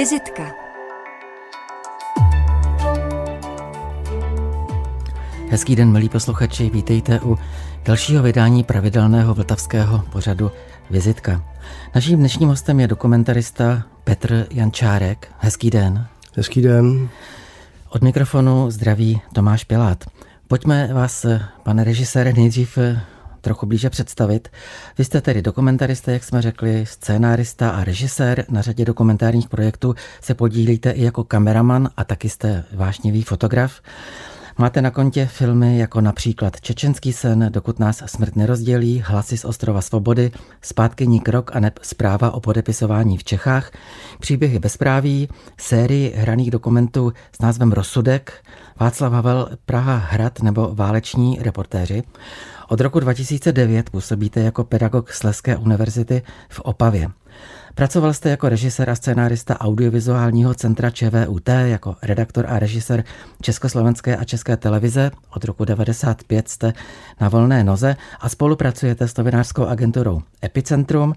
Vizitka. Hezký den, milí posluchači, vítejte u dalšího vydání pravidelného vltavského pořadu Vizitka. Naším dnešním hostem je dokumentarista Petr Jančárek. Hezký den. Hezký den. Od mikrofonu zdraví Tomáš Pilát. Pojďme vás, pane režisére, nejdřív trochu blíže představit. Vy jste tedy dokumentarista, jak jsme řekli, scénárista a režisér. Na řadě dokumentárních projektů se podílíte i jako kameraman a taky jste vášnivý fotograf. Máte na kontě filmy jako například Čečenský sen, Dokud nás smrt nerozdělí, Hlasy z ostrova svobody, Zpátkyní krok a neb zpráva o podepisování v Čechách, příběhy bezpráví, sérii hraných dokumentů s názvem Rozsudek, Václav Havel, Praha hrad nebo Váleční reportéři. Od roku 2009 působíte jako pedagog Sleské univerzity v Opavě. Pracoval jste jako režisér a scénárista audiovizuálního centra ČVUT, jako redaktor a režisér Československé a České televize. Od roku 1995 jste na volné noze a spolupracujete s novinářskou agenturou Epicentrum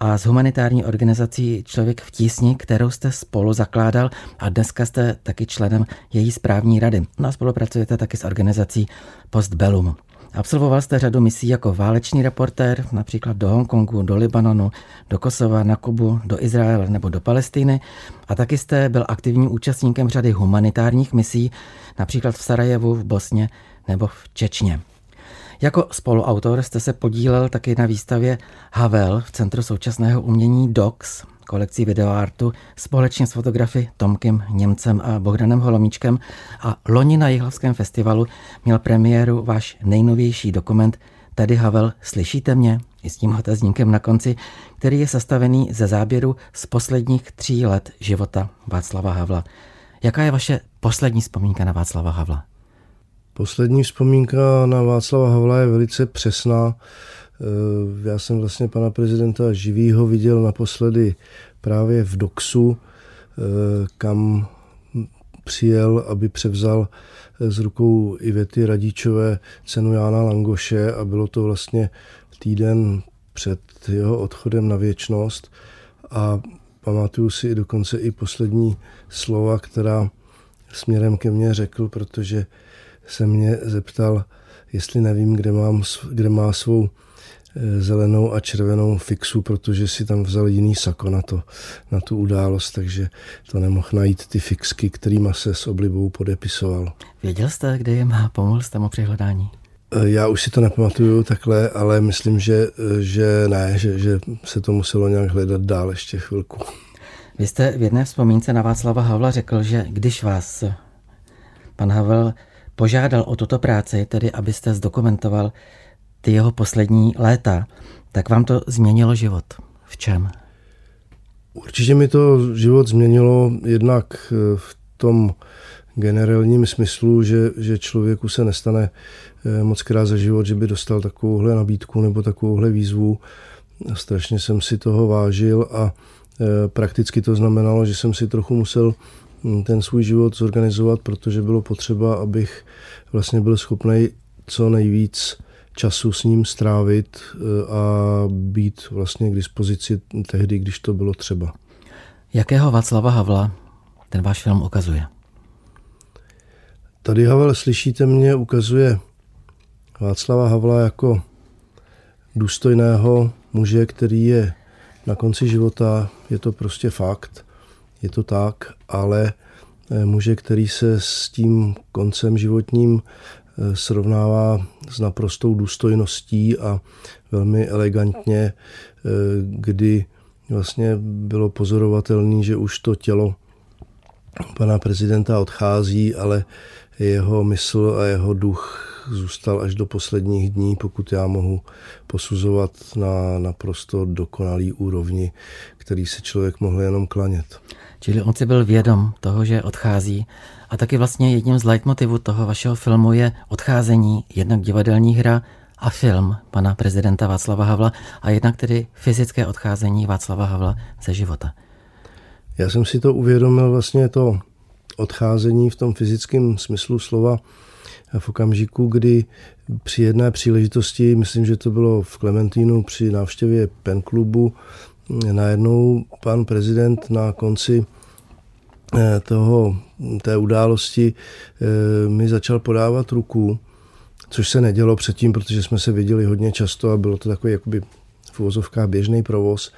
a s humanitární organizací Člověk v tísni, kterou jste spolu zakládal a dneska jste taky členem její správní rady. No a spolupracujete taky s organizací Postbellum. Absolvoval jste řadu misí jako válečný reportér, například do Hongkongu, do Libanonu, do Kosova, na Kubu, do Izraele nebo do Palestiny a taky jste byl aktivním účastníkem řady humanitárních misí, například v Sarajevu, v Bosně nebo v Čečně. Jako spoluautor jste se podílel taky na výstavě Havel v Centru současného umění DOCS kolekcí videoartu společně s fotografy Tomkem Němcem a Bohdanem Holomíčkem a loni na Jihlavském festivalu měl premiéru váš nejnovější dokument Tady Havel, slyšíte mě? I s tím otazníkem na konci, který je sestavený ze záběru z posledních tří let života Václava Havla. Jaká je vaše poslední vzpomínka na Václava Havla? Poslední vzpomínka na Václava Havla je velice přesná. Eh, já jsem vlastně pana prezidenta živýho viděl naposledy právě v Doxu, eh, kam přijel, aby převzal eh, z rukou Ivety Radičové cenu Jána Langoše a bylo to vlastně týden před jeho odchodem na věčnost. A pamatuju si dokonce i poslední slova, která směrem ke mně řekl, protože se mě zeptal, jestli nevím, kde, mám, kde má svou zelenou a červenou fixu, protože si tam vzal jiný sako na, to, na tu událost, takže to nemohl najít ty fixky, kterýma se s oblibou podepisoval. Věděl jste, kde je má? Pomohl jste mu při hledání? Eh, já už si to nepamatuju takhle, ale myslím, že, eh, že ne, že, že se to muselo nějak hledat dál ještě chvilku. Vy jste v jedné vzpomínce na Václava Havla řekl, že když vás pan Havel požádal o tuto práci, tedy abyste zdokumentoval ty jeho poslední léta, tak vám to změnilo život. V čem? Určitě mi to život změnilo jednak eh, v tom generálním smyslu, že, že člověku se nestane eh, moc krát za život, že by dostal takovouhle nabídku nebo takovouhle výzvu. Strašně jsem si toho vážil a eh, prakticky to znamenalo, že jsem si trochu musel hm, ten svůj život zorganizovat, protože bylo potřeba, abych vlastně byl schopný co nejvíc času s ním strávit eh, a být vlastně k dispozici tehdy, když to bylo třeba. Jakého Václava Havla ten váš film ukazuje? Tady Havel, slyšíte mě, ukazuje Václava Havla jako důstojného muže, který je na konci života, je to prostě fakt, je to tak, ale eh, muže, který se s tím koncem životním srovnává s naprostou důstojností a velmi elegantně, eh, kdy vlastně bylo pozorovatelné, že už to tělo pana prezidenta odchází, ale jeho mysl a jeho duch zůstal až do posledních dní, pokud já mohu posuzovat na naprosto dokonalý úrovni, který se člověk mohl jenom klanět. Čili on si byl vědom toho, že odchází a taky vlastně jedním z leitmotivů toho vašeho filmu je odcházení, jednak divadelní hra a film pana prezidenta Václava Havla a jednak tedy fyzické odcházení Václava Havla ze života. Já jsem si to uvědomil vlastně to odcházení v tom fyzickém smyslu slova v okamžiku, kdy při jedné příležitosti, myslím, že to bylo v Klementínu při návštěvě Pen klubu, najednou pan prezident na konci toho, té události mi začal podávat ruku, což se nedělo předtím, protože jsme se viděli hodně často a bylo to takový jakoby v uvozovkách běžný provoz.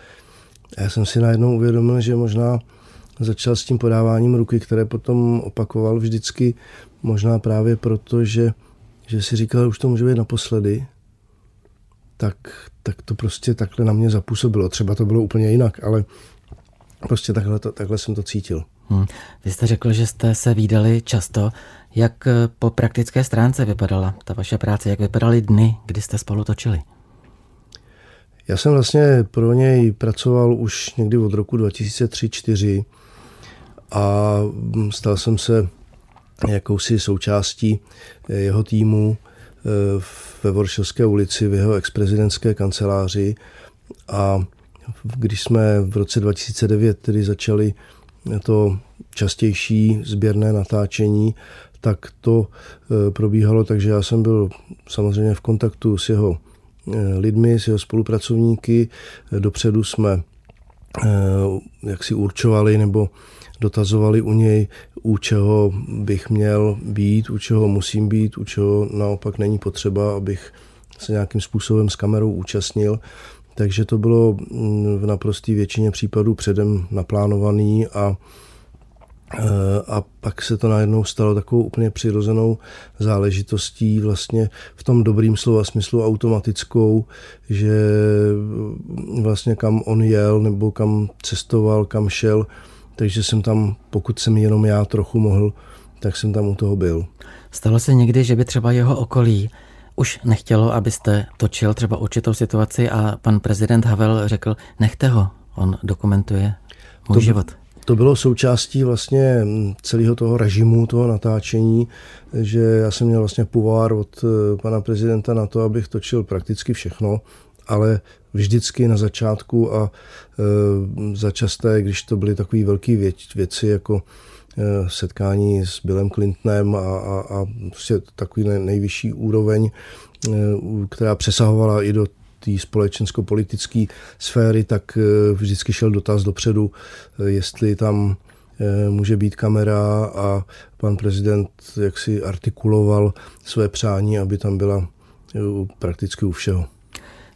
A já jsem si najednou uvědomil, že možná začal s tím podáváním ruky, které potom opakoval vždycky, možná právě proto, že, že si říkal, že už to může být naposledy, tak, tak to prostě takhle na mě zapůsobilo. Třeba to bylo úplně jinak, ale prostě takhle, to, takhle jsem to cítil. Hmm. Vy jste řekl, že jste se výdali často. Jak po praktické stránce vypadala ta vaše práce? Jak vypadaly dny, kdy jste spolu točili? Já jsem vlastně pro něj pracoval už někdy od roku 2003-2004 a stal jsem se jakousi součástí jeho týmu eh, ve Voršovské ulici v jeho exprezidentské kanceláři a když jsme v roce 2009 tedy začali to častější sběrné natáčení, tak to eh, probíhalo, takže já jsem byl samozřejmě v kontaktu s jeho eh, lidmi, s jeho spolupracovníky. Dopředu jsme jak si určovali nebo dotazovali u něj, u čeho bych měl být, u čeho musím být, u čeho naopak není potřeba, abych se nějakým způsobem s kamerou účastnil. Takže to bylo mm, v naprosté většině případů předem naplánovaný a eh, a pak se to najednou stalo takovou úplně přirozenou záležitostí, vlastně v tom dobrým slova smyslu automatickou, že vlastně kam on jel nebo kam cestoval, kam šel, takže jsem tam, pokud jsem jenom já trochu mohl, tak jsem tam u toho byl. Stalo se někdy, že by třeba jeho okolí už nechtělo, abyste točil třeba určitou situaci a pan prezident Havel řekl, nechte ho, on dokumentuje můj to, život. To bylo součástí vlastně celého toho režimu, toho natáčení, že já jsem měl vlastně puvár od eh, pana prezidenta na to, abych točil prakticky všechno, ale vždycky na začátku a e, začasté, když to byly takové velké věci jako e, setkání s Billem Clintonem a, a, a prostě takový nejvyšší úroveň, e, která přesahovala i do té společensko-politické sféry, tak vždycky šel dotaz dopředu, jestli tam může být kamera a pan prezident jaksi artikuloval své přání, aby tam byla prakticky u všeho.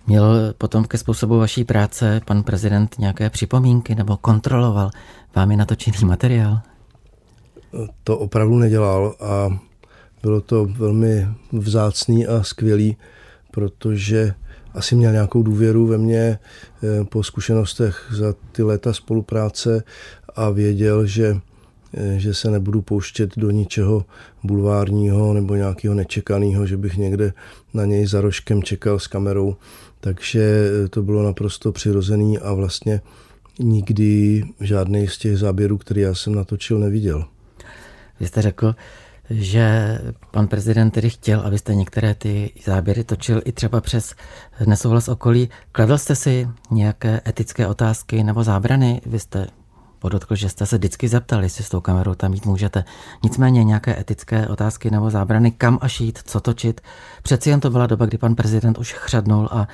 Měl potom ke způsobu vaší práce pan prezident nějaké připomínky nebo kontroloval vámi natočený materiál? To opravdu nedělal a bylo to velmi vzácný a skvělý, protože asi měl nějakou důvěru ve mně eh, po zkušenostech za ty léta spolupráce a věděl, že, eh, že se nebudu pouštět do ničeho bulvárního nebo nějakého nečekaného, že bych někde na něj za rožkem čekal s kamerou takže eh, to bylo naprosto přirozený a vlastně nikdy žádný z těch záběrů, který já jsem natočil, neviděl. Vy jste řekl, že pan prezident tedy chtěl, abyste některé ty záběry točil i třeba přes nesouhlas okolí. Kladl jste si nějaké etické otázky nebo zábrany? Vy jste podotkl, že jste se vždycky zeptali, jestli s tou kamerou tam jít můžete. Nicméně nějaké etické otázky nebo zábrany, kam až jít, co točit. Přeci jen to byla doba, kdy pan prezident už chřadnul a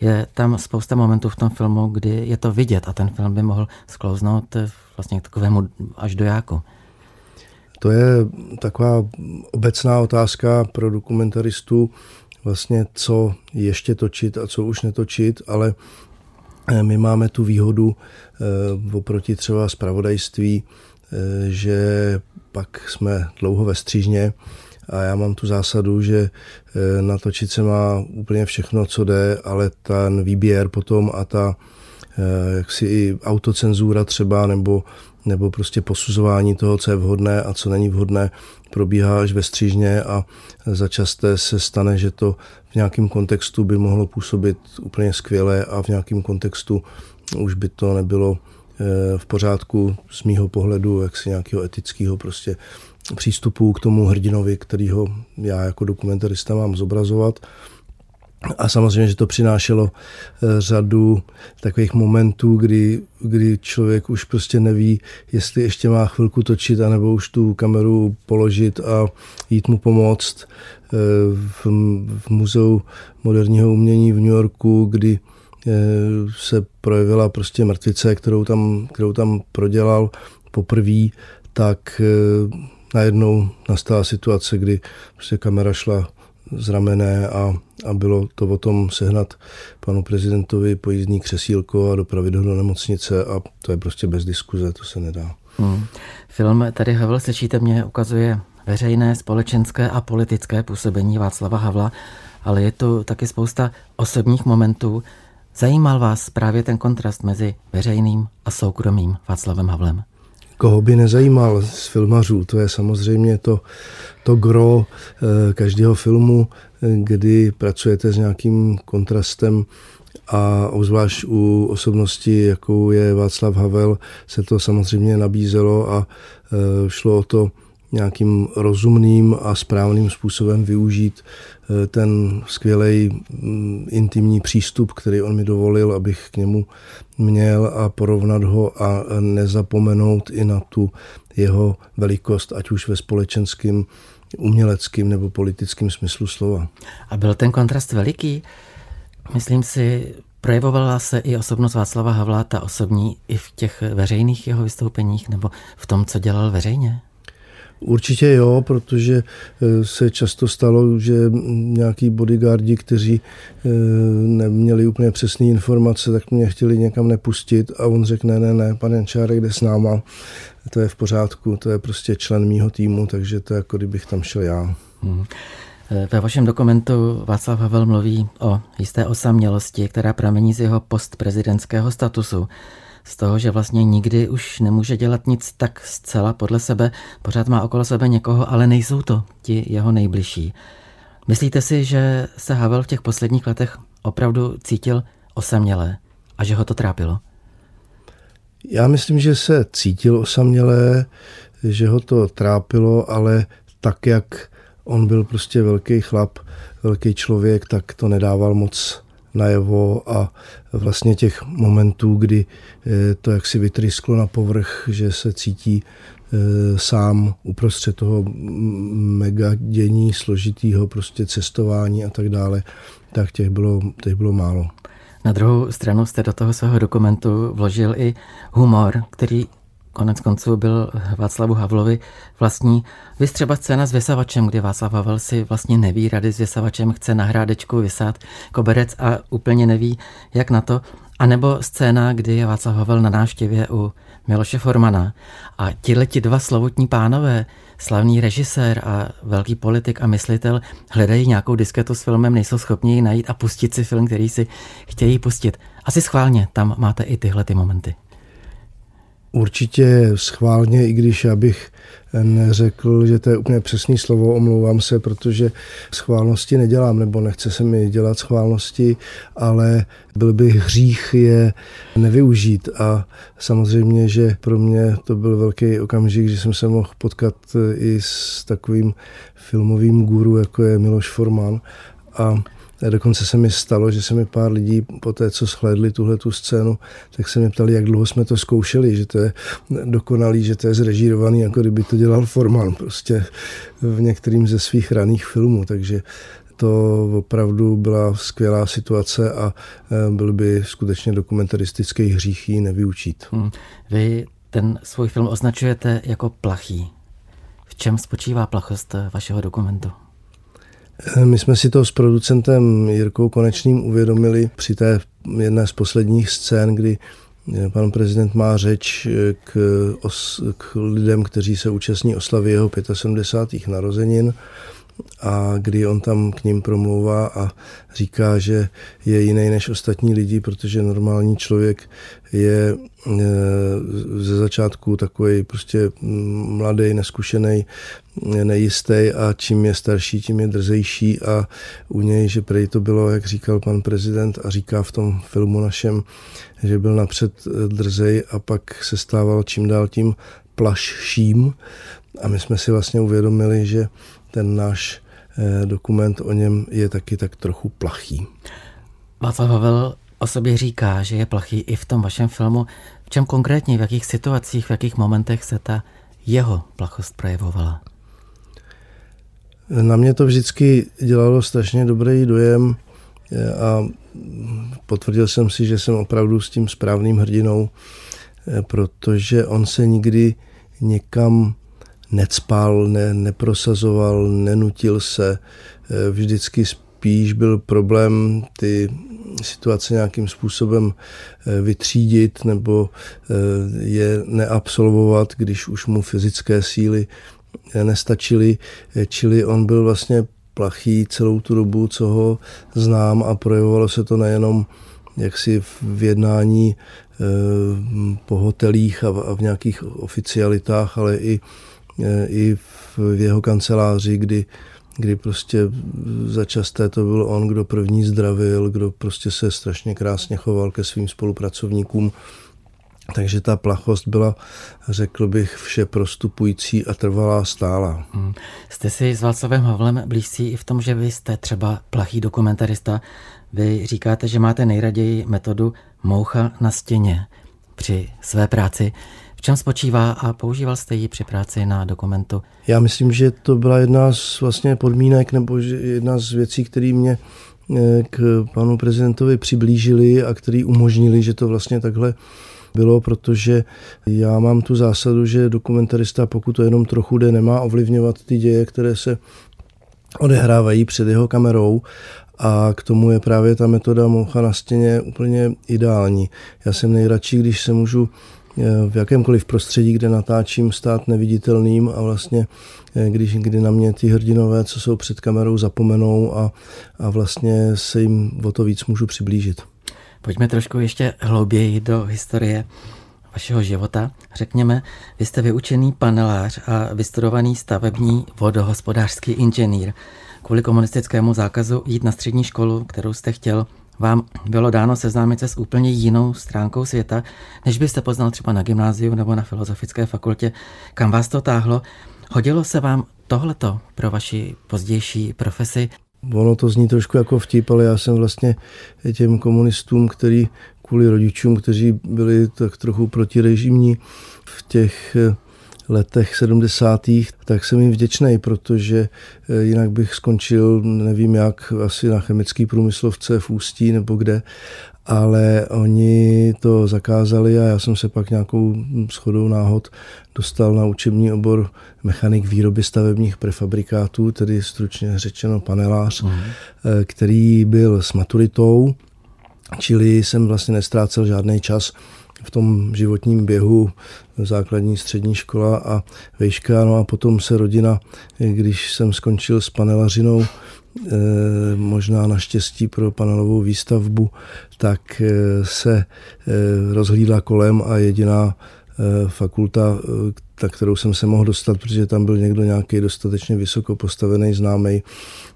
je tam spousta momentů v tom filmu, kdy je to vidět a ten film by mohl sklouznout vlastně k takovému až do jáku. To je taková obecná otázka pro dokumentaristu, vlastně co ještě točit a co už netočit, ale Eh, my máme tu výhodu eh, oproti třeba zpravodajství, eh, že pak jsme dlouho ve střížně a já mám tu zásadu, že natočit se má úplně všechno, co jde, ale ten výběr potom a ta jaksi i autocenzura třeba nebo, nebo prostě posuzování toho, co je vhodné a co není vhodné, probíhá až ve střížně a začasté se stane, že to v nějakém kontextu by mohlo působit úplně skvěle a v nějakém kontextu už by to nebylo eh, v pořádku z mýho pohledu, jaksi nějakého etického prostě přístupu k tomu hrdinovi, kterýho já jako dokumentarista mám zobrazovat. A samozřejmě, že to přinášelo eh, řadu takových momentů, kdy, kdy člověk už prostě neví, jestli ještě má chvilku točit, anebo už tu kameru položit a jít mu pomoct. Eh, v, v muzeu moderního umění v New Yorku, kdy eh, se projevila prostě mrtvice, kterou tam, kterou tam prodělal poprvé, tak najednou nastala situace, kdy prostě kamera šla z ramené a, a bylo to o tom sehnat panu prezidentovi pojízdní křesílko a dopravit ho do nemocnice a to je prostě bez diskuze, to se nedá. Hmm. Film tady Havel slyšíte mě ukazuje veřejné, společenské a politické působení Václava Havla, ale je tu taky spousta osobních momentů. Zajímal vás právě ten kontrast mezi veřejným a soukromým Václavem Havlem? Koho by nezajímal z filmařů, to je samozřejmě to, to gro eh, každého filmu, eh, kdy pracujete s nějakým kontrastem a obzvlášť u osobnosti, jakou je Václav Havel, se to samozřejmě nabízelo a eh, šlo o to nějakým rozumným a správným způsobem využít eh, ten skvělý mm, intimní přístup, který on mi dovolil, abych k němu měl a porovnat ho a nezapomenout i na tu jeho velikost, ať už ve společenském, uměleckém nebo politickém smyslu slova. A byl ten kontrast veliký? Myslím si, projevovala se i osobnost Václava Havla, ta osobní, i v těch veřejných jeho vystoupeních nebo v tom, co dělal veřejně? Určitě jo, protože eh, se často stalo, že nějaký bodyguardi, kteří eh, neměli úplně přesné informace, tak mě chtěli někam nepustit a on řekne, ne, ne, pan Jančárek jde s náma, to je v pořádku, to je prostě člen mýho týmu, takže to je jako kdybych tam šel já. Hmm. Ve vašem dokumentu Václav Havel mluví o jisté osamělosti, která pramení z jeho postprezidentského statusu z toho, že vlastně nikdy už nemůže dělat nic tak zcela podle sebe, pořád má okolo sebe někoho, ale nejsou to ti jeho nejbližší. Myslíte si, že se Havel v těch posledních letech opravdu cítil osamělé a že ho to trápilo? Já myslím, že se cítil osamělé, že ho to trápilo, ale tak, jak on byl prostě velký chlap, velký člověk, tak to nedával moc najevo a vlastně těch momentů, kdy eh, to jaksi vytrysklo na povrch, že se cítí eh, sám uprostřed toho mega dění složitýho prostě cestování a tak dále, tak těch bylo, těch bylo málo. Na druhou stranu jste do toho svého dokumentu vložil i humor, který konec konců byl Václavu Havlovi vlastní. Vy třeba scéna s vysavačem, kdy Václav Havel si vlastně neví rady s vysavačem, chce na hrádečku vysát koberec a úplně neví, jak na to. A nebo scéna, kdy je Václav Havel na návštěvě u Miloše Formana a ti dva slovutní pánové, slavný režisér a velký politik a myslitel hledají nějakou disketu s filmem, nejsou schopni ji najít a pustit si film, který si chtějí pustit. Asi schválně, tam máte i tyhle ty momenty. Určitě schválně, i když já bych neřekl, že to je úplně přesný slovo, omlouvám se, protože schválnosti nedělám, nebo nechce se mi dělat schválnosti, ale byl by hřích je nevyužít. A samozřejmě, že pro mě to byl velký okamžik, že jsem se mohl potkat i s takovým filmovým guru, jako je Miloš Forman. A Dokonce se mi stalo, že se mi pár lidí po té, co shlédli tuhle tu scénu, tak se mi ptali, jak dlouho jsme to zkoušeli, že to je dokonalý, že to je zrežírovaný, jako kdyby to dělal Forman prostě v některým ze svých raných filmů. Takže to opravdu byla skvělá situace a e, byl by skutečně dokumentaristický hřích ji nevyučít. Hmm. Vy ten svůj film označujete jako plachý. V čem spočívá plachost vašeho dokumentu? My jsme si to s producentem Jirkou Konečným uvědomili při té jedné z posledních scén, kdy pan prezident má řeč k, os, k lidem, kteří se účastní oslavy jeho 75. narozenin a kdy on tam k ním promlouvá a říká, že je jiný než ostatní lidi, protože normální člověk je ze začátku takový prostě mladý, neskušený, nejistý a čím je starší, tím je drzejší a u něj, že prej to bylo, jak říkal pan prezident a říká v tom filmu našem, že byl napřed drzej a pak se stával čím dál tím plašším a my jsme si vlastně uvědomili, že ten náš eh, dokument o něm je taky tak trochu plachý. Václav Havel o sobě říká, že je plachý i v tom vašem filmu. V čem konkrétně, v jakých situacích, v jakých momentech se ta jeho plachost projevovala? Na mě to vždycky dělalo strašně dobrý dojem eh, a potvrdil jsem si, že jsem opravdu s tím správným hrdinou, eh, protože on se nikdy někam necpal, ne, neprosazoval, nenutil se. Eh, vždycky spíš byl problém ty situace nějakým způsobem vytřídit nebo je neabsolvovat, když už mu fyzické síly nestačily. Čili on byl vlastně plachý celou tu dobu, co ho znám a projevovalo se to nejenom jaksi v jednání po hotelích a v nějakých oficialitách, ale i E, i v jeho kanceláři, kdy, kdy prostě začasté to byl on, kdo první zdravil, kdo prostě se strašně krásně choval ke svým spolupracovníkům. Takže ta plachost byla, řekl bych, vše prostupující a trvalá stála. Hmm. Jste si s Václavem Havlem blízcí i v tom, že vy jste třeba plachý dokumentarista. Vy říkáte, že máte nejraději metodu moucha na stěně při své práci. V čem spočívá a používal jste ji při práci na dokumentu? Já myslím, že to byla jedna z vlastně podmínek nebo jedna z věcí, které mě eh, k panu prezidentovi přiblížili a který umožnili, že to vlastně takhle bylo, protože já mám tu zásadu, že dokumentarista, pokud to jenom trochu jde, nemá ovlivňovat ty děje, které se odehrávají před jeho kamerou a k tomu je právě ta metoda moucha na stěně úplně ideální. Já jsem nejradši, když se můžu v jakémkoliv prostředí, kde natáčím, stát neviditelným a vlastně eh, když kdy na mě ty hrdinové, co jsou před kamerou, zapomenou a, a vlastně se jim o to víc můžu přiblížit. Pojďme trošku ještě hlouběji do historie vašeho života. Řekněme, vy jste vyučený panelář a vystudovaný stavební vodohospodářský inženýr. Kvůli komunistickému zákazu jít na střední školu, kterou jste chtěl, vám bylo dáno seznámit se s úplně jinou stránkou světa, než byste poznal třeba na gymnáziu nebo na filozofické fakultě. Kam vás to táhlo? Hodilo se vám tohleto pro vaši pozdější profesi? Ono to zní trošku jako vtip, ale já jsem vlastně těm komunistům, který kvůli rodičům, kteří byli tak trochu protirežimní v těch letech 70. tak jsem jim vděčný, protože eh, jinak bych skončil, nevím jak, asi na chemický průmyslovce v Ústí nebo kde, ale oni to zakázali a já jsem se pak nějakou schodou náhod dostal na učební obor mechanik výroby stavebních prefabrikátů, tedy stručně řečeno panelář, uh-huh. který byl s maturitou, čili jsem vlastně nestrácel žádný čas v tom životním běhu základní střední škola a vejška. No a potom se rodina, když jsem skončil s panelařinou, možná naštěstí pro panelovou výstavbu, tak eh, se eh, rozhlídla kolem a jediná fakulta, na kterou jsem se mohl dostat, protože tam byl někdo nějaký dostatečně vysoko postavený, známý,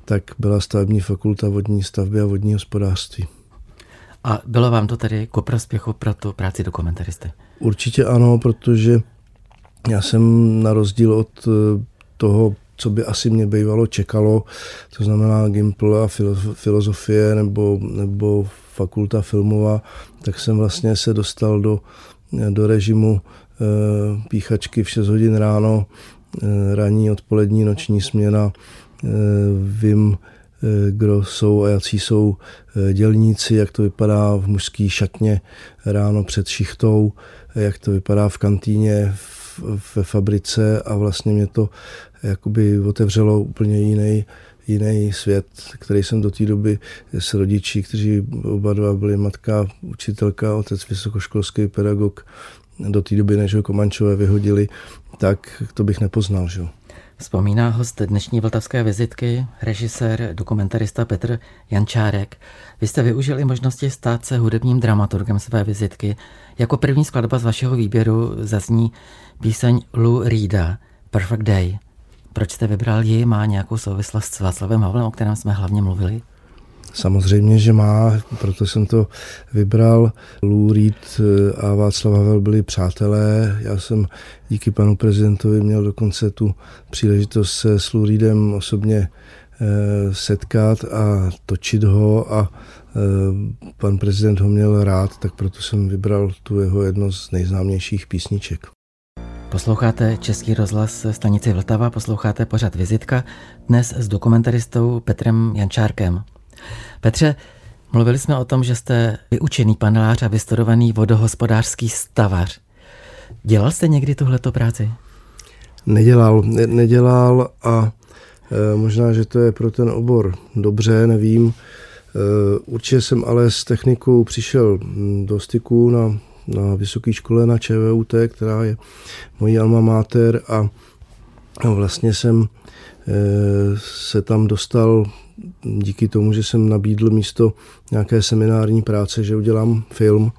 tak byla stavební fakulta vodní stavby a vodní hospodářství. A bylo vám to tedy ku prospěchu pro tu práci dokumentaristy? Určitě ano, protože já jsem na rozdíl od eh, toho, co by asi mě bývalo čekalo, to znamená Gimpl a filozofie nebo, nebo fakulta filmová, tak jsem vlastně se dostal do, do režimu e, píchačky v 6 hodin ráno, e, ranní, odpolední, noční směna. E, vím, kdo jsou a jaký jsou dělníci, jak to vypadá v mužské šatně ráno před šichtou, jak to vypadá v kantýně, ve fabrice a vlastně mě to jakoby otevřelo úplně jiný, jiný svět, který jsem do té doby s rodiči, kteří oba dva byli matka, učitelka, otec vysokoškolský pedagog, do té doby, než ho Komančové vyhodili, tak to bych nepoznal. Že? Vzpomíná host dnešní vltavské vizitky, režisér, dokumentarista Petr Jančárek. Vy jste využili možnosti stát se hudebním dramaturgem své vizitky. Jako první skladba z vašeho výběru zazní píseň Lou Reeda, Perfect Day. Proč jste vybral ji? Má nějakou souvislost s Václavem Havlem, o kterém jsme hlavně mluvili? Samozřejmě, že má, proto jsem to vybral. Lou Reed eh, a Václav Havel byli přátelé. Já jsem díky panu prezidentovi měl dokonce tu příležitost se s Lou Reedem osobně eh, setkat a točit ho a eh, pan prezident ho měl rád, tak proto jsem vybral tu jeho jedno z nejznámějších písniček. Posloucháte Český rozhlas stanici Vltava, posloucháte pořad Vizitka, dnes s dokumentaristou Petrem Jančárkem. Petře, mluvili jsme o tom, že jste vyučený panelář a vystudovaný vodohospodářský stavař. Dělal jste někdy tuhleto práci? nedělal, ne, nedělal a e, možná, že to je pro ten obor dobře, nevím. E, určitě jsem ale s technikou přišel do styku na, na vysoké škole na ČVUT, která je mojí alma mater a vlastně jsem e, se tam dostal díky tomu, že jsem nabídl místo nějaké seminární práce, že udělám film,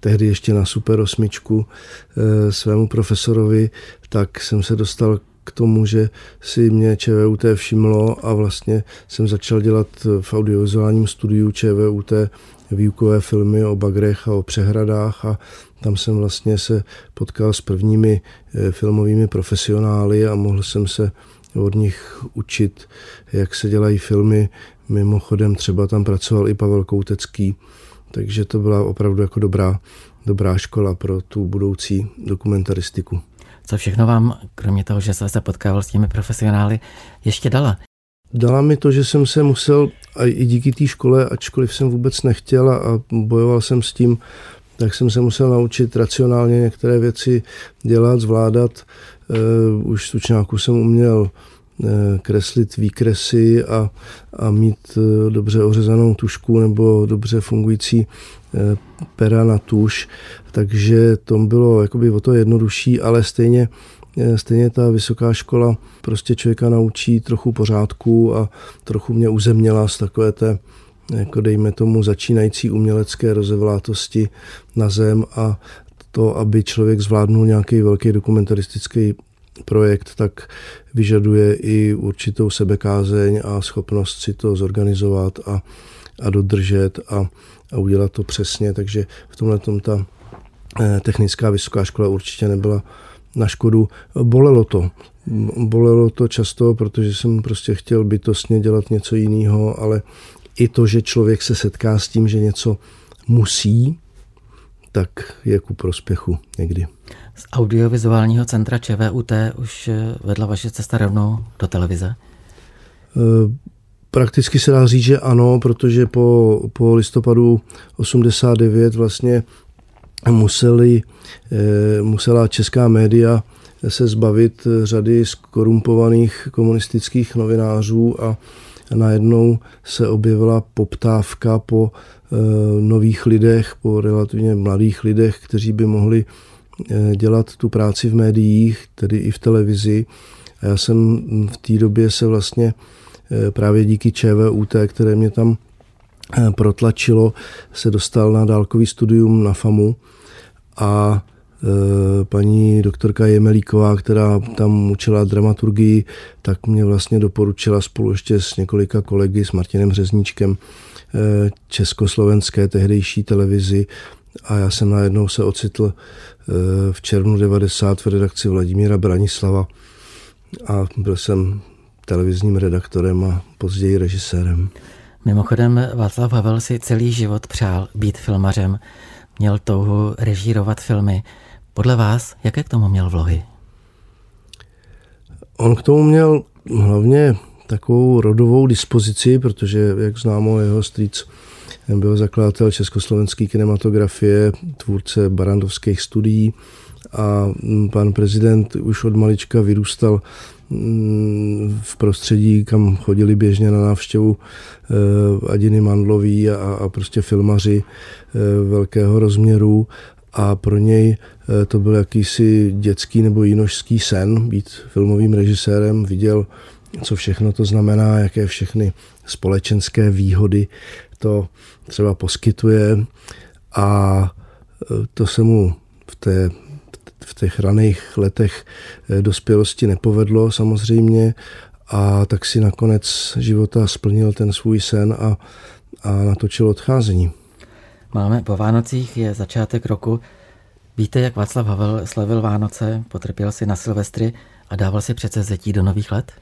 tehdy ještě na Super osmičku eh, svému profesorovi, tak jsem se dostal k tomu, že si mě ČVUT všimlo a vlastně jsem začal dělat v audiovizuálním studiu ČVUT výukové filmy o bagrech a o přehradách a tam jsem vlastně se potkal s prvními eh, filmovými profesionály a mohl jsem se od nich učit, jak se dělají filmy. Mimochodem třeba tam pracoval i Pavel Koutecký, takže to byla opravdu jako dobrá, dobrá škola pro tu budoucí dokumentaristiku. Co všechno vám, kromě toho, že jste se potkával s těmi profesionály, ještě dala? Dala mi to, že jsem se musel, a i díky té škole, ačkoliv jsem vůbec nechtěl a bojoval jsem s tím, tak jsem se musel naučit racionálně některé věci dělat, zvládat. Uh, už učňáku jsem uměl Eh, kreslit výkresy a, a mít eh, dobře ořezanou tušku nebo dobře fungující eh, pera na tuš, takže to bylo jakoby o to jednodušší, ale stejně Stejně ta vysoká škola prostě člověka naučí trochu pořádku a trochu mě uzemněla z takové té, jako dejme tomu, začínající umělecké rozevlátosti na zem a to, aby člověk zvládnul nějaký velký dokumentaristický projekt, tak vyžaduje i určitou sebekázeň a schopnost si to zorganizovat a, a dodržet a, a udělat to přesně. Takže v tomhle tom ta eh, technická vysoká škola určitě nebyla na škodu. Bolelo to. Bolelo to často, protože jsem prostě chtěl bytostně dělat něco jiného, ale i to, že člověk se setká s tím, že něco musí, tak je ku prospěchu někdy. Z audiovizuálního centra ČVUT už eh, vedla vaše cesta rovnou do televize? Eh, prakticky se dá říct, že ano, protože po, po listopadu 89 vlastně museli, eh, musela česká média se zbavit řady skorumpovaných komunistických novinářů a najednou se objevila poptávka po nových lidech, po relativně mladých lidech, kteří by mohli Eh, dělat tu práci v médiích, tedy i v televizi. A já jsem v té době se vlastně eh, právě díky ČVUT, které mě tam eh, protlačilo, se dostal na dálkový studium na FAMu a paní doktorka Jemelíková, která tam učila dramaturgii, tak mě vlastně doporučila spolu ještě s několika kolegy, s Martinem Řezníčkem, československé tehdejší televizi a já jsem najednou se ocitl eh, v červnu 90 v redakci Vladimíra Branislava a byl jsem televizním redaktorem a později režisérem. Mimochodem Václav Havel si celý život přál být filmařem, měl touhu režírovat filmy. Podle vás, jaké k tomu měl vlohy? On k tomu měl hlavně takovou rodovou dispozici, protože, jak známo, jeho strýc byl zakladatel československé kinematografie, tvůrce barandovských studií a pan prezident už od malička vyrůstal mm, v prostředí, kam chodili běžně na návštěvu eh, Adiny Mandlový a, a prostě filmaři eh, velkého rozměru a pro něj eh, to byl jakýsi dětský nebo jinožský sen být filmovým režisérem. Viděl, co všechno to znamená, jaké všechny společenské výhody to třeba poskytuje a e, to se mu v, té, v těch raných letech e, dospělosti nepovedlo samozřejmě a tak si nakonec života splnil ten svůj sen a, a natočil odcházení. Máme po Vánocích, je začátek roku. Víte, jak Václav Havel slavil Vánoce, potrpěl si na Silvestry a dával si přece zetí do nových let?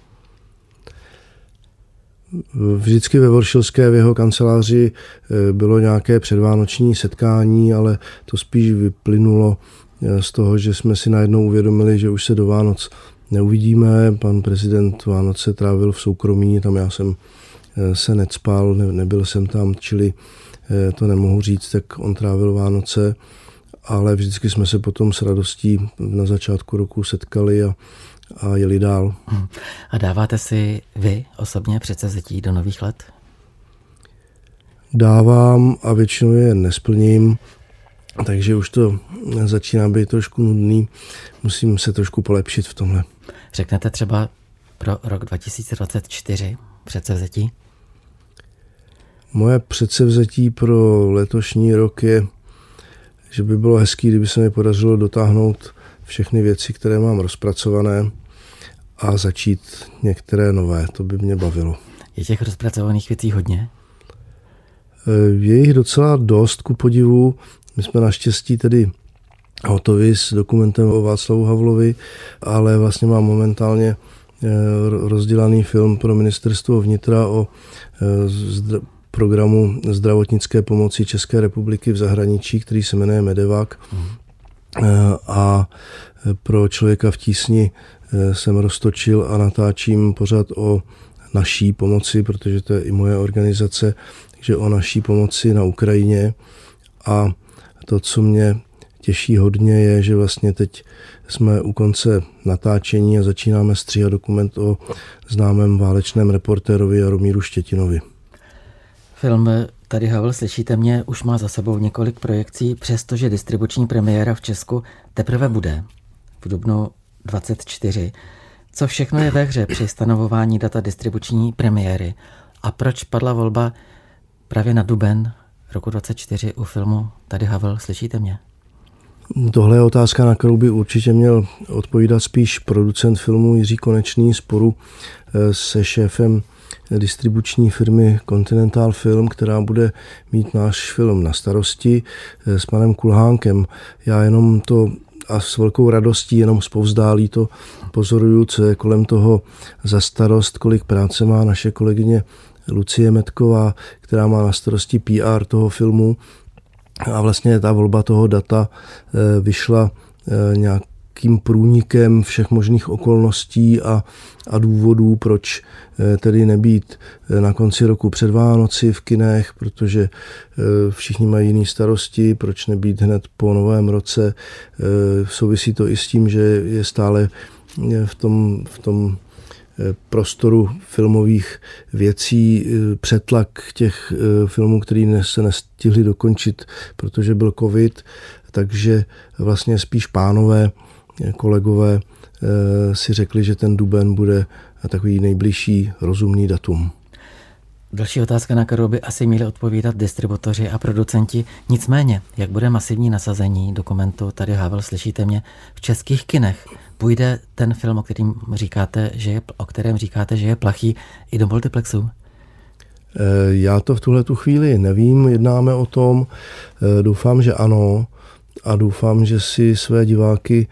Vždycky ve Voršilské v jeho kanceláři eh, bylo nějaké předvánoční setkání, ale to spíš vyplynulo eh, z toho, že jsme si najednou uvědomili, že už se do Vánoc neuvidíme. Pan prezident Vánoce trávil v soukromí, tam já jsem eh, se necpal, nebyl jsem tam, čili to nemohu říct, tak on trávil Vánoce, ale vždycky jsme se potom s radostí na začátku roku setkali a, a jeli dál. A dáváte si vy osobně předsevzetí do nových let? Dávám a většinou je nesplním, takže už to začíná být trošku nudný. Musím se trošku polepšit v tomhle. Řeknete třeba pro rok 2024 předsevzetí? Moje předsevzetí pro letošní rok je, že by bylo hezký, kdyby se mi podařilo dotáhnout všechny věci, které mám rozpracované a začít některé nové. To by mě bavilo. Je těch rozpracovaných věcí hodně? Je jich docela dost ku podivu. My jsme naštěstí tedy hotovi s dokumentem o Václavu Havlovi, ale vlastně mám momentálně eh, rozdělaný film pro ministerstvo vnitra o eh, programu zdravotnické pomoci České republiky v zahraničí, který se jmenuje Medevac. Mm. A pro člověka v tísni jsem roztočil a natáčím pořád o naší pomoci, protože to je i moje organizace, takže o naší pomoci na Ukrajině. A to, co mě těší hodně, je, že vlastně teď jsme u konce natáčení a začínáme stříhat dokument o známém válečném reportérovi Jaromíru Štětinovi. Film Tady Havel, slyšíte mě, už má za sebou několik projekcí, přestože distribuční premiéra v Česku teprve bude v dubnu 24. Co všechno je ve hře při stanovování data distribuční premiéry a proč padla volba právě na duben roku 24 u filmu Tady Havel, slyšíte mě? Tohle je otázka, na kterou by určitě měl odpovídat spíš producent filmu Jiří Konečný sporu eh, se šéfem distribuční firmy Continental Film, která bude mít náš film na starosti eh, s panem Kulhánkem. Já jenom to a s velkou radostí, jenom zpovzdálí to pozoruju, co je kolem toho za starost, kolik práce má naše kolegyně Lucie Metková, která má na starosti PR toho filmu. A vlastně ta volba toho data eh, vyšla eh, nějak nějakým průnikem všech možných okolností a, a důvodů, proč eh, tedy nebýt eh, na konci roku před Vánoci v kinech, protože eh, všichni mají jiné starosti, proč nebýt hned po novém roce. Souvisí to i s tím, že je stále v tom, v tom prostoru filmových věcí přetlak těch filmů, které se nestihli dokončit, protože byl covid, takže vlastně spíš pánové kolegové eh, si řekli, že ten duben bude takový nejbližší rozumný datum. Další otázka, na kterou by asi měli odpovídat distributoři a producenti. Nicméně, jak bude masivní nasazení dokumentu Tady Havel, slyšíte mě, v českých kinech? Půjde ten film, o, kterým říkáte, že je, o kterém říkáte, že je plachý, i do multiplexu? Eh, já to v tuhle tu chvíli nevím, jednáme o tom. Eh, doufám, že ano a doufám, že si své diváky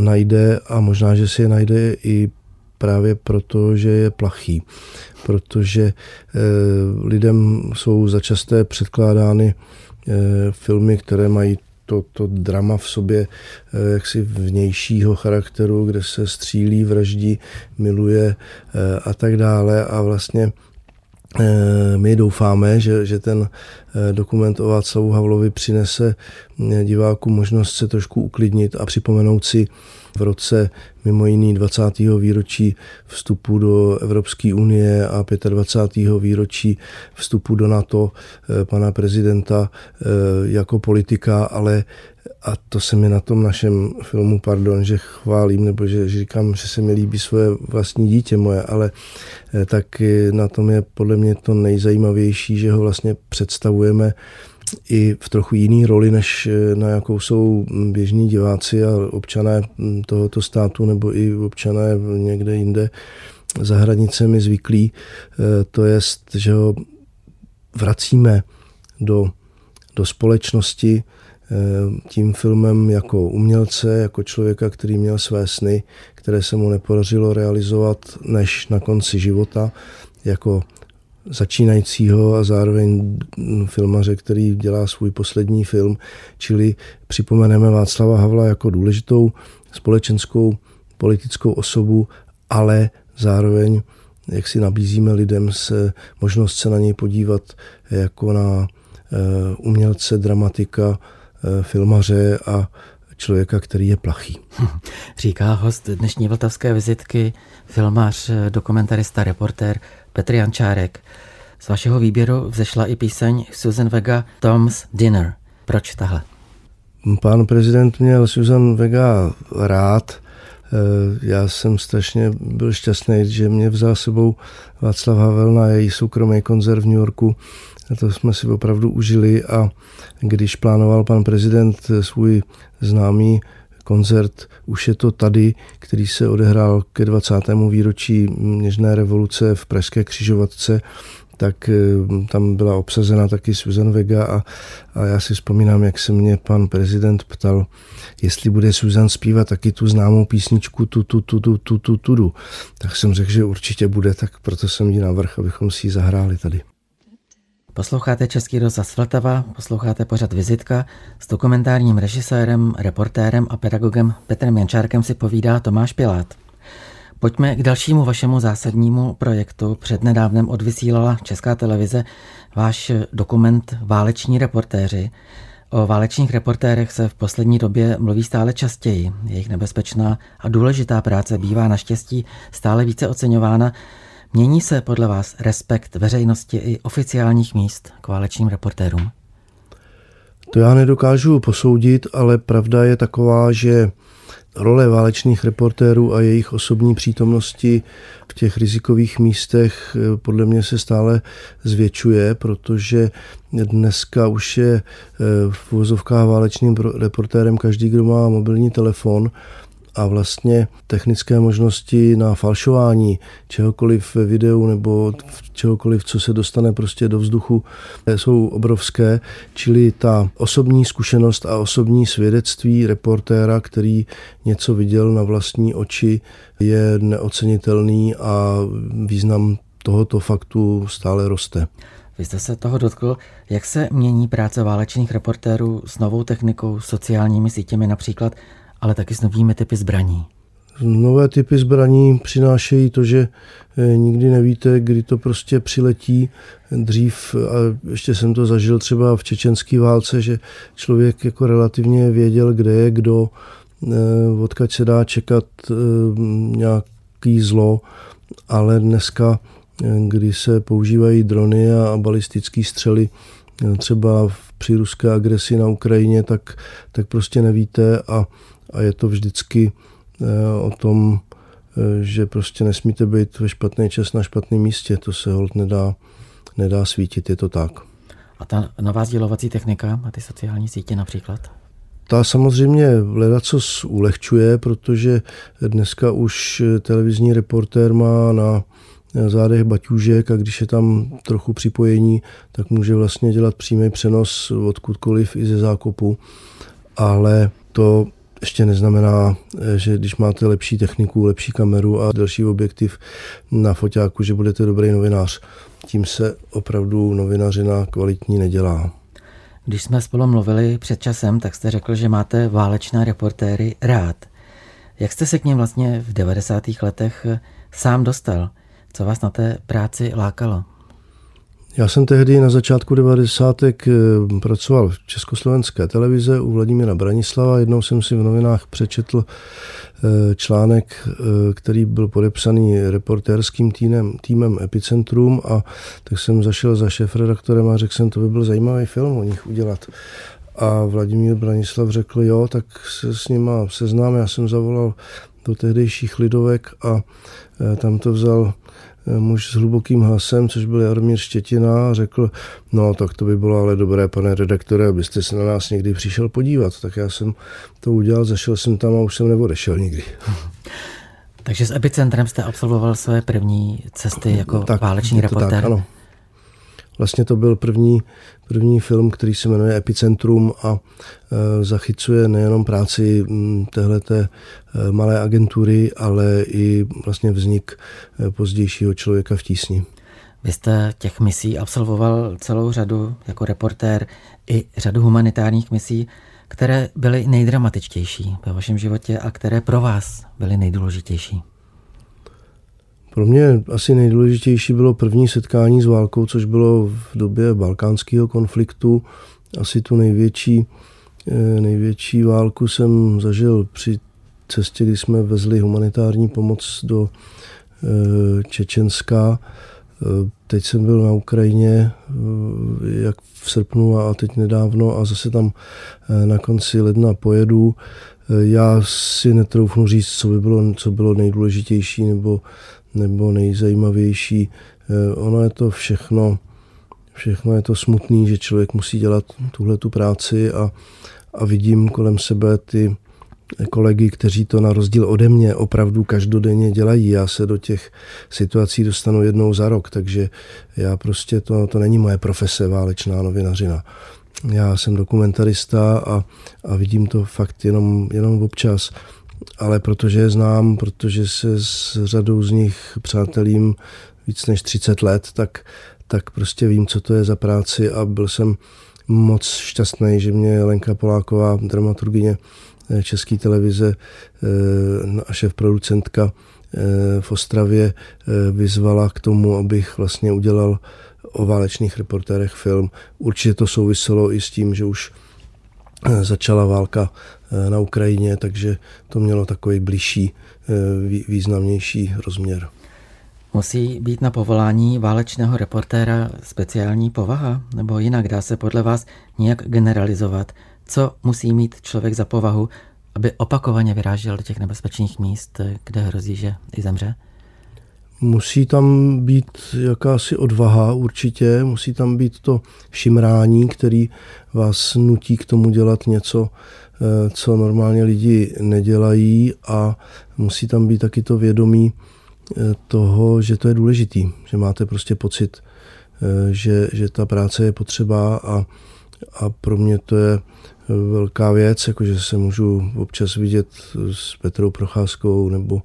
najde a možná, že si je najde i právě proto, že je plachý. Protože e, lidem jsou začasté předkládány e, filmy, které mají to, to drama v sobě e, jaksi vnějšího charakteru, kde se střílí, vraždí, miluje a tak dále a vlastně Eh, my doufáme, že, že ten eh, dokument o Václavu Havlovi přinese eh, divákům možnost se trošku uklidnit a připomenout si v roce mimo jiný 20. výročí vstupu do Evropské unie a 25. výročí vstupu do NATO pana prezidenta jako politika, ale a to se mi na tom našem filmu, pardon, že chválím, nebo že, že říkám, že se mi líbí svoje vlastní dítě moje, ale eh, tak na tom je podle mě to nejzajímavější, že ho vlastně představujeme i v trochu jiný roli, než eh, na jakou jsou běžní diváci a občané hm, tohoto státu nebo i občané někde jinde za hranicemi zvyklí. Eh, to je, že ho vracíme do, do společnosti, Eh, tím filmem jako umělce, jako člověka, který měl své sny, které se mu nepodařilo realizovat než na konci života, jako začínajícího a zároveň filmaře, který dělá svůj poslední film, čili připomeneme Václava Havla jako důležitou společenskou politickou osobu, ale zároveň jak si nabízíme lidem se možnost se na něj podívat jako na eh, umělce, dramatika, Eh, filmaře a člověka, který je plachý. Říká host dnešní vltavské vizitky, filmář, dokumentarista, reportér Petr Jančárek. Z vašeho výběru vzešla i píseň Susan Vega Tom's Dinner. Proč tahle? Pán prezident měl Susan Vega rád. Eh, já jsem strašně byl šťastný, že mě vzal sebou Václav Havel na její soukromý koncert v New Yorku. A to jsme si opravdu užili a když plánoval pan prezident svůj známý koncert Už je to tady, který se odehrál ke 20. výročí Něžné revoluce v Pražské křižovatce, tak eh, tam byla obsazena taky Susan Vega a, a já si vzpomínám, jak se mě pan prezident ptal, jestli bude Susan zpívat taky tu známou písničku tu, tu, tu, tu, tu, tu, tu, tu. Tak jsem řekl, že určitě bude, tak proto jsem ji navrh, abychom si ji zahráli tady. Posloucháte Český rozhlas Vltava, posloucháte pořad Vizitka s dokumentárním režisérem, reportérem a pedagogem Petrem Jančárkem si povídá Tomáš Pilát. Pojďme k dalšímu vašemu zásadnímu projektu. Přednedávnem odvysílala Česká televize váš dokument Váleční reportéři. O válečných reportérech se v poslední době mluví stále častěji. Jejich nebezpečná a důležitá práce bývá naštěstí stále více oceňována. Mění se podle vás respekt veřejnosti i oficiálních míst k válečným reportérům? To já nedokážu posoudit, ale pravda je taková, že Role válečných reportérů a jejich osobní přítomnosti v těch rizikových místech eh, podle mě se stále zvětšuje, protože dneska už je eh, v vozovkách válečným reportérem každý, kdo má mobilní telefon a vlastně technické možnosti na falšování čehokoliv ve videu nebo čehokoliv, co se dostane prostě do vzduchu, jsou obrovské, čili ta osobní zkušenost a osobní svědectví reportéra, který něco viděl na vlastní oči, je neocenitelný a význam tohoto faktu stále roste. Vy jste se toho dotkl, jak se mění práce válečných reportérů s novou technikou, sociálními sítěmi například ale taky s novými typy zbraní. Nové typy zbraní přinášejí to, že eh, nikdy nevíte, kdy to prostě přiletí. Dřív, a ještě jsem to zažil třeba v čečenské válce, že člověk jako relativně věděl, kde je kdo, eh, odkud se dá čekat eh, nějaký zlo, ale dneska, kdy se používají drony a balistické střely, třeba při ruské agresi na Ukrajině, tak, tak prostě nevíte a a je to vždycky eh, o tom, eh, že prostě nesmíte být ve špatný čas na špatném místě. To se hold nedá, nedá svítit, je to tak. A ta nová sdělovací technika a ty sociální sítě například? Ta samozřejmě co ulehčuje, protože dneska už televizní reportér má na zádech baťůžek a když je tam trochu připojení, tak může vlastně dělat přímý přenos odkudkoliv i ze zákopu. Ale to ještě neznamená, eh, že když máte lepší techniku, lepší kameru a další objektiv na foťáku, že budete dobrý novinář. Tím se opravdu novinařina kvalitní nedělá. Když jsme spolu mluvili před časem, tak jste řekl, že máte válečné reportéry rád. Jak jste se k ním vlastně v 90. letech sám dostal? Co vás na té práci lákalo? Já jsem tehdy na začátku 90. Eh, pracoval v Československé televize u Vladimíra Branislava. Jednou jsem si v novinách přečetl eh, článek, eh, který byl podepsaný reportérským týmem, týmem Epicentrum a tak jsem zašel za šéf-redaktorem a řekl jsem, to by byl zajímavý film o nich udělat. A Vladimír Branislav řekl, jo, tak se s nima seznám. Já jsem zavolal do tehdejších lidovek a tam to vzal muž s hlubokým hlasem, což byl Jaromír Štětina, a řekl, no tak to by bylo ale dobré, pane redaktore, abyste se na nás někdy přišel podívat. Tak já jsem to udělal, zašel jsem tam a už jsem neodešel nikdy. Takže s Epicentrem jste absolvoval své první cesty jako tak, váleční reportér? Tak, ano. Vlastně to byl první, první film, který se jmenuje Epicentrum a e, zachycuje nejenom práci téhleté e, malé agentury, ale i vlastně vznik e, pozdějšího člověka v tísni. Vy jste těch misí absolvoval celou řadu jako reportér i řadu humanitárních misí, které byly nejdramatičtější ve vašem životě a které pro vás byly nejdůležitější. Pro mě asi nejdůležitější bylo první setkání s válkou, což bylo v době balkánského konfliktu. Asi tu největší Největší válku jsem zažil při cestě, kdy jsme vezli humanitární pomoc do Čečenska. Teď jsem byl na Ukrajině, jak v srpnu a teď nedávno a zase tam na konci ledna pojedu. Já si netroufnu říct, co by bylo, co bylo nejdůležitější nebo, nebo nejzajímavější. Ono je to všechno, všechno je to smutný, že člověk musí dělat tuhle tu práci a, a vidím kolem sebe ty kolegy, kteří to na rozdíl ode mě opravdu každodenně dělají. Já se do těch situací dostanu jednou za rok, takže já prostě to, to není moje profese válečná novinařina. Já jsem dokumentarista a, a vidím to fakt jenom, jenom občas. Ale protože je znám, protože se s řadou z nich přátelím víc než 30 let, tak, tak prostě vím, co to je za práci a byl jsem moc šťastný, že mě Lenka Poláková, dramaturgině eh, České televize eh, a šéf producentka eh, v Ostravě vyzvala k tomu, abych vlastně udělal o válečných reportérech film. Určitě to souviselo i s tím, že už začala válka na Ukrajině, takže to mělo takový blížší, významnější rozměr. Musí být na povolání válečného reportéra speciální povaha? Nebo jinak dá se podle vás nějak generalizovat? Co musí mít člověk za povahu, aby opakovaně vyrážel do těch nebezpečných míst, kde hrozí, že i zemře? Musí tam být jakási odvaha určitě, musí tam být to šimrání, který vás nutí k tomu dělat něco, eh, co normálně lidi nedělají a musí tam být taky to vědomí, Eh, toho, že to je důležitý, že máte prostě pocit, eh, že, že ta práce je potřeba a, a pro mě to je velká věc, jakože se můžu občas vidět s Petrou Procházkou nebo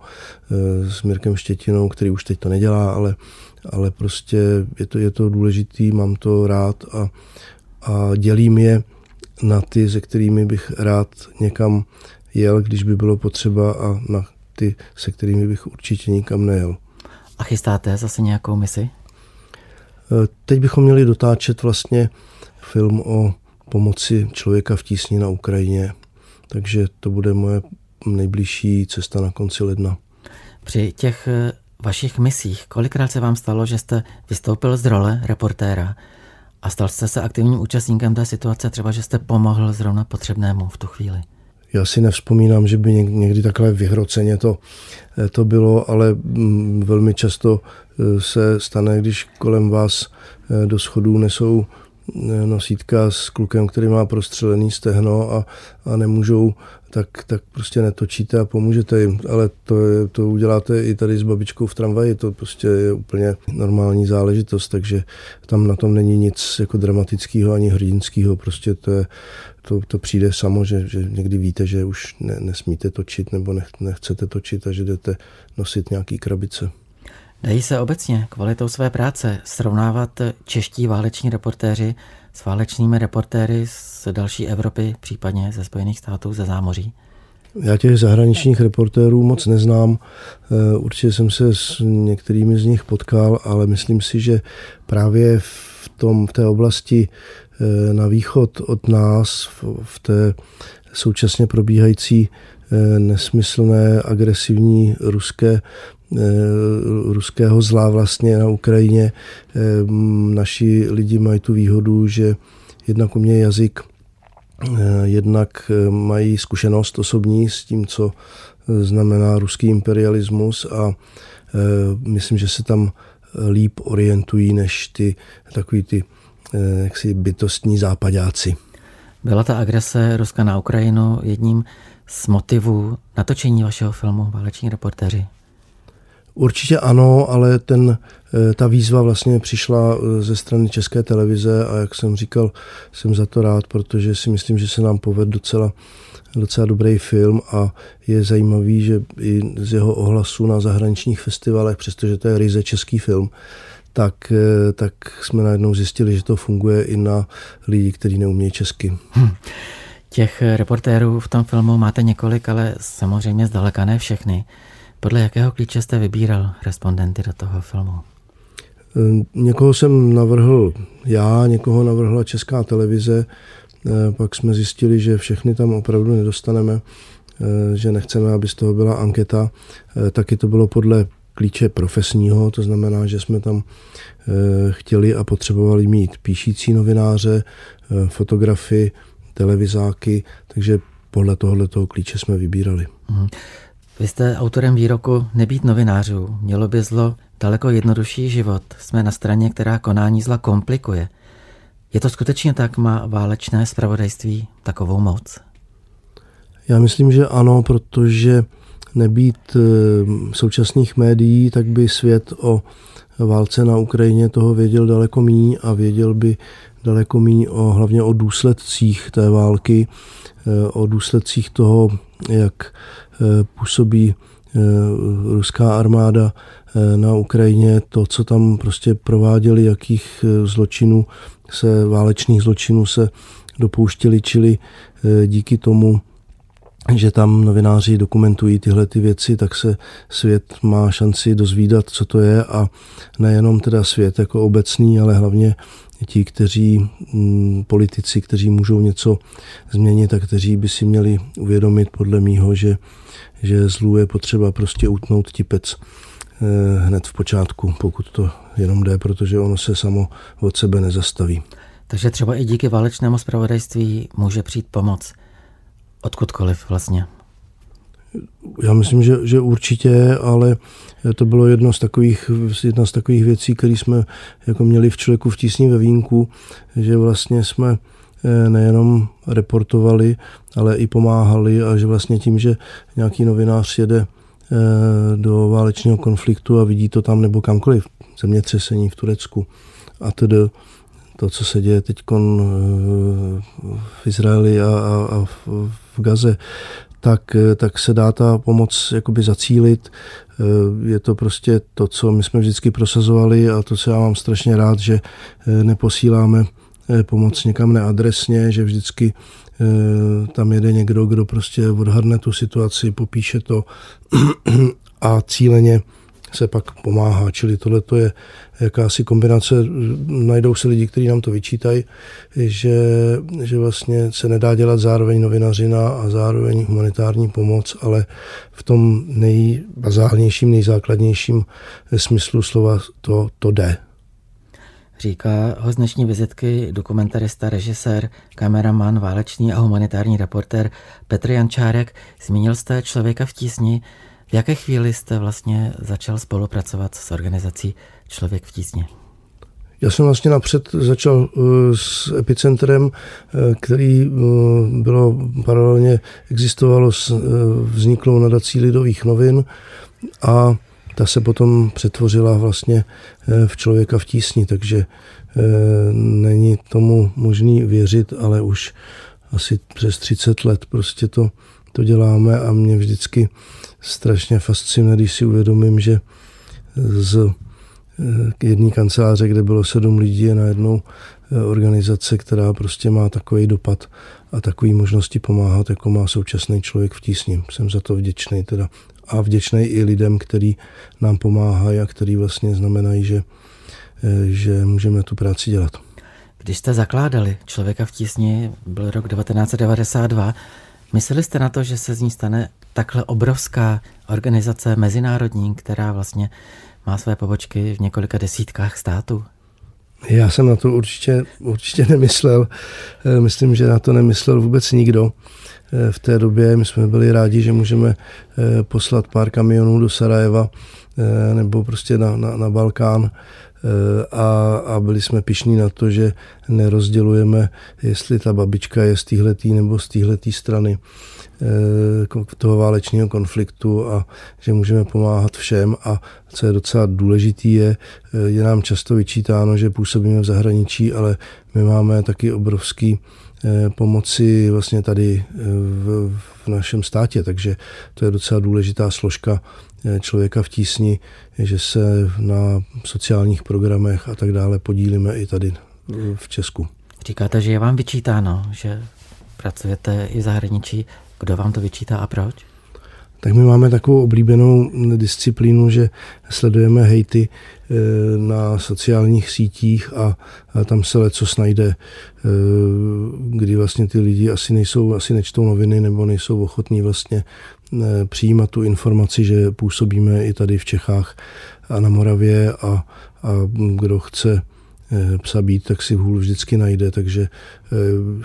eh, s Mirkem Štětinou, který už teď to nedělá, ale, ale prostě je to, je to důležitý, mám to rád a, a dělím je na ty, se kterými bych rád někam jel, když by bylo potřeba a na ty, se kterými bych určitě nikam nejel. A chystáte zase nějakou misi? E, teď bychom měli dotáčet vlastně film o pomoci člověka v tísni na Ukrajině, takže to bude moje nejbližší cesta na konci ledna. Při těch e, vašich misích, kolikrát se vám stalo, že jste vystoupil z role reportéra a stal jste se aktivním účastníkem té situace, třeba že jste pomohl zrovna potřebnému v tu chvíli? Já si nevzpomínám, že by někdy takhle vyhroceně to, eh, to bylo, ale mm, velmi často eh, se stane, když kolem vás eh, do schodů nesou nosítka s klukem, který má prostřelený stehno a, a nemůžou, tak, tak prostě netočíte a pomůžete jim. Ale to, je, to uděláte i tady s babičkou v tramvaji, to prostě je úplně normální záležitost, takže tam na tom není nic jako dramatického ani hrdinského, prostě to, je, to, to přijde samo, že, že někdy víte, že už ne, nesmíte točit nebo nech, nechcete točit a že jdete nosit nějaký krabice. Dají se obecně kvalitou své práce srovnávat čeští váleční reportéři s válečnými reportéry z další Evropy, případně ze Spojených států, ze zámoří? Já těch zahraničních reportérů moc neznám. Eh, určitě jsem se s některými z nich potkal, ale myslím si, že právě v, tom, v té oblasti eh, na východ od nás, v té současně probíhající eh, nesmyslné, agresivní ruské ruského zla vlastně na Ukrajině. Eh, naši lidi mají tu výhodu, že jednak umějí jazyk, eh, jednak mají zkušenost osobní s tím, co znamená ruský imperialismus a myslím, že se tam líp orientují než ty takový ty jaksi bytostní západáci. Byla ta agrese Ruska na Ukrajinu jedním z motivů natočení vašeho filmu Váleční reportéři? Určitě ano, ale ten, eh, ta výzva vlastně přišla eh, ze strany České televize a jak jsem říkal, jsem za to rád, protože si myslím, že se nám povedl docela, docela dobrý film a je zajímavý, že i z jeho ohlasu na zahraničních festivalech, přestože to je ryze český film, tak, eh, tak jsme najednou zjistili, že to funguje i na lidi, kteří neumějí česky. Hm. Těch reportérů v tom filmu máte několik, ale samozřejmě zdaleka ne všechny. Podle jakého klíče jste vybíral respondenty do toho filmu? Eh, někoho jsem navrhl já, někoho navrhla Česká televize, Pak jsme zjistili, že všechny tam opravdu nedostaneme, že nechceme, aby z toho byla anketa. Taky to bylo podle klíče profesního, to znamená, že jsme tam chtěli a potřebovali mít píšící novináře, fotografy, televizáky, takže podle tohoto klíče jsme vybírali. Vy jste autorem výroku Nebýt novinářů. Mělo by zlo daleko jednodušší život. Jsme na straně, která konání zla komplikuje. Je to skutečně tak? Má válečné spravodajství takovou moc? Já myslím, že ano, protože nebýt eh, současných médií, tak by svět o válce na Ukrajině toho věděl daleko méně a věděl by daleko méně o, hlavně o důsledcích té války, eh, o důsledcích toho, jak působí ruská armáda na Ukrajině, to, co tam prostě prováděli, jakých zločinů se, válečných zločinů se dopouštěli, čili díky tomu že tam novináři dokumentují tyhle ty věci, tak se svět má šanci dozvídat, co to je. A nejenom teda svět jako obecný, ale hlavně ti, kteří mm, politici, kteří můžou něco změnit a kteří by si měli uvědomit podle mýho, že, že zlů je potřeba prostě utnout tipec eh, hned v počátku, pokud to jenom jde, protože ono se samo od sebe nezastaví. Takže třeba i díky válečnému spravodajství může přijít pomoc odkudkoliv vlastně. Já myslím, že, že určitě, ale to bylo jedno z takových, jedna z takových věcí, které jsme jako měli v člověku v tísni ve vínku, že vlastně jsme eh, nejenom reportovali, ale i pomáhali a že vlastně tím, že nějaký novinář jede eh, do válečného konfliktu a vidí to tam nebo kamkoliv, zemětřesení v Turecku a tedy to, co se děje teď eh, v Izraeli a, a, a v Gaze, tak, eh, tak se dá ta pomoc jakoby zacílit. Eh, je to prostě to, co my jsme vždycky prosazovali a to, co já mám strašně rád, že neposíláme pomoc někam neadresně, že vždycky tam jede někdo, kdo prostě odhadne tu situaci, popíše to a cíleně se pak pomáhá. Čili tohle je jakási kombinace. Najdou se lidi, kteří nám to vyčítají, že, že vlastně se nedá dělat zároveň novinařina a zároveň humanitární pomoc, ale v tom nejbazálnějším, nejzákladnějším smyslu slova to, to jde. Říká ho z dnešní vizitky dokumentarista, režisér, kameraman, válečný a humanitární reporter Petr Jančárek. Zmínil jste člověka v tísni, v jaké chvíli jste vlastně začal spolupracovat s organizací Člověk v tísni? Já jsem vlastně napřed začal eh, s epicentrem, eh, který eh, bylo paralelně existovalo s vzniklou nadací lidových novin a ta se potom přetvořila vlastně v člověka v tísni, takže není tomu možný věřit, ale už asi přes 30 let prostě to, to děláme a mě vždycky strašně fascinuje, když si uvědomím, že z eh, jedné kanceláře, kde bylo sedm lidí, je najednou eh, organizace, která prostě má takový dopad a takové možnosti pomáhat, jako má současný člověk v tísni. Jsem za to vděčný teda. A vděčný i lidem, který nám pomáhají a který vlastně znamenají, že, eh, že můžeme tu práci dělat. Když jste zakládali Člověka v tísni, byl rok 1992, mysleli jste na to, že se z ní stane takhle obrovská organizace mezinárodní, která vlastně má své pobočky v několika desítkách států? Já jsem na to určitě, určitě nemyslel. Eh, myslím, že na to nemyslel vůbec nikdo. Eh, v té době my jsme byli rádi, že můžeme eh, poslat pár kamionů do Sarajeva nebo prostě na, na, na Balkán a, a byli jsme pišní na to, že nerozdělujeme, jestli ta babička je z téhletý nebo z téhletý strany. Eh, toho válečného konfliktu a že můžeme pomáhat všem a co je docela důležitý je, eh, je nám často vyčítáno, že působíme v zahraničí, ale my máme taky obrovský eh, pomoci vlastně tady v, v našem státě, takže to je docela důležitá složka člověka v tísni, že se na sociálních programech a tak dále podílíme i tady v Česku. Říkáte, že je vám vyčítáno, že pracujete i v zahraničí. Kdo vám to vyčítá a proč? Tak my máme takovou oblíbenou disciplínu, že sledujeme hejty eh, na sociálních sítích a, tam se leco najde, eh, kdy vlastně ty lidi asi nejsou, asi nečtou noviny nebo nejsou ochotní vlastně eh, přijímat tu informaci, že působíme i tady v Čechách a na Moravě a, a kdo chce psa být, tak si hůl vždycky najde, takže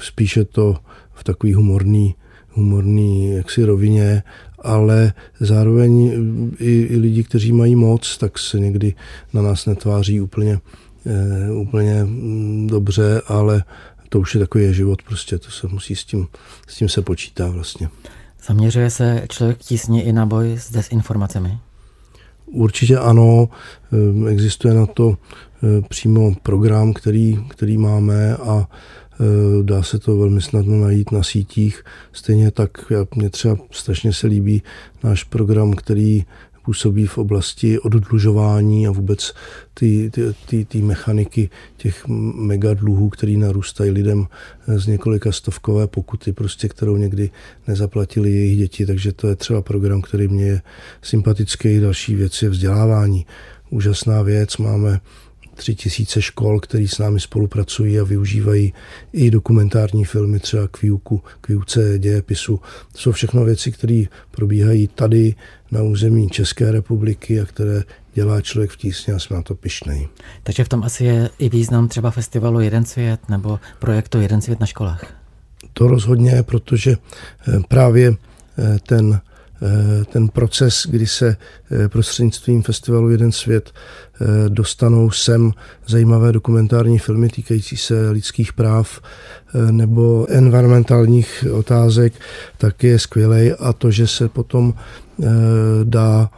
spíše to v takový humorný, humorný jaksi rovině ale zároveň i, i lidi, kteří mají moc, tak se někdy na nás netváří úplně, úplně mm, dobře, ale to už je takový život, prostě to se musí s tím, s tím se počítá vlastně. Zaměřuje se člověk tísně i na boj s dezinformacemi? Určitě ano, eh, existuje na to eh, přímo program, který, který máme a Eh, dá se to velmi snadno najít na sítích. Stejně tak mě třeba strašně se líbí náš program, který působí v oblasti oddlužování a vůbec ty, ty, ty, ty mechaniky těch megadluhů, který narůstají lidem z několika stovkové pokuty, prostě, kterou někdy nezaplatili jejich děti. Takže to je třeba program, který mě je sympatický. Další věc je vzdělávání. Úžasná věc. Máme tři tisíce škol, které s námi spolupracují a využívají i dokumentární filmy, třeba k výuku, k výuce dějepisu. To jsou všechno věci, které probíhají tady na území České republiky a které dělá člověk v tísně a jsme na to pišnej. Takže v tom asi je i význam třeba festivalu Jeden svět nebo projektu Jeden svět na školách. To rozhodně, protože eh, právě eh, ten ten proces, kdy se eh, prostřednictvím festivalu Jeden svět eh, dostanou sem zajímavé dokumentární filmy týkající se lidských práv nebo environmentálních otázek, tak je skvělý a to, že se potom dá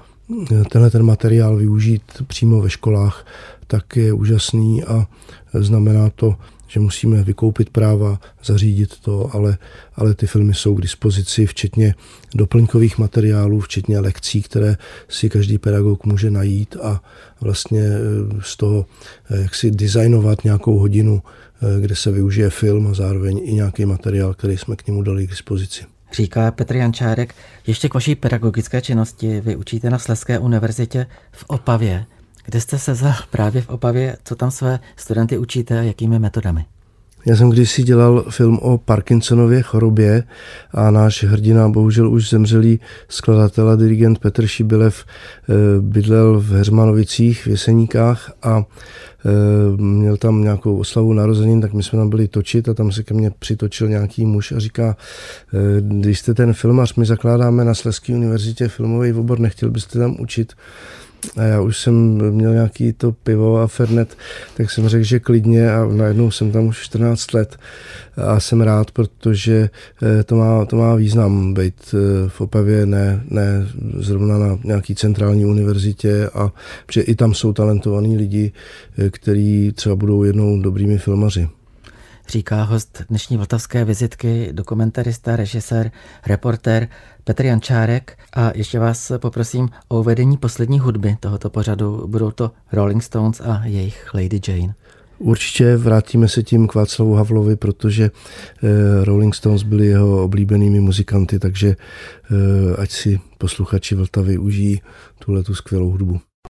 tenhle ten materiál využít přímo ve školách, tak je úžasný a znamená to že musíme vykoupit práva, zařídit to, ale, ale ty filmy jsou k dispozici, včetně doplňkových materiálů, včetně lekcí, které si každý pedagog může najít a vlastně eh, z toho eh, jak si designovat nějakou hodinu, eh, kde se využije film a zároveň i nějaký materiál, který jsme k němu dali k dispozici. Říká Petr Jančárek, ještě k vaší pedagogické činnosti. Vy učíte na Sleské univerzitě v Opavě. Kde jste se vzal právě v Opavě? Co tam své studenty učíte a jakými metodami? Já jsem kdysi dělal film o Parkinsonově chorobě a náš hrdina, bohužel už zemřelý skladatel a dirigent Petr Šibilev eh, bydlel v Heřmanovicích v Jeseníkách a eh, měl tam nějakou oslavu narozenin, tak my jsme tam byli točit a tam se ke mně přitočil nějaký muž a říká, eh, když jste ten filmař, my zakládáme na Sleské univerzitě filmový obor, nechtěl byste tam učit? A já už jsem měl nějaký to pivo a fernet, tak jsem řekl, že klidně a najednou jsem tam už 14 let. A jsem rád, protože eh, to má, to má význam být eh, v Opavě, ne, ne zrovna na nějaký centrální univerzitě a že i tam jsou talentovaní lidi, eh, kteří třeba budou jednou dobrými filmaři říká host dnešní vltavské vizitky, dokumentarista, režisér, reportér Petr Jančárek. A ještě vás poprosím o uvedení poslední hudby tohoto pořadu. Budou to Rolling Stones a jejich Lady Jane. Určitě vrátíme se tím k Václavu Havlovi, protože eh, Rolling Stones byli jeho oblíbenými muzikanty, takže eh, ať si posluchači Vltavy užijí tuhle tu skvělou hudbu.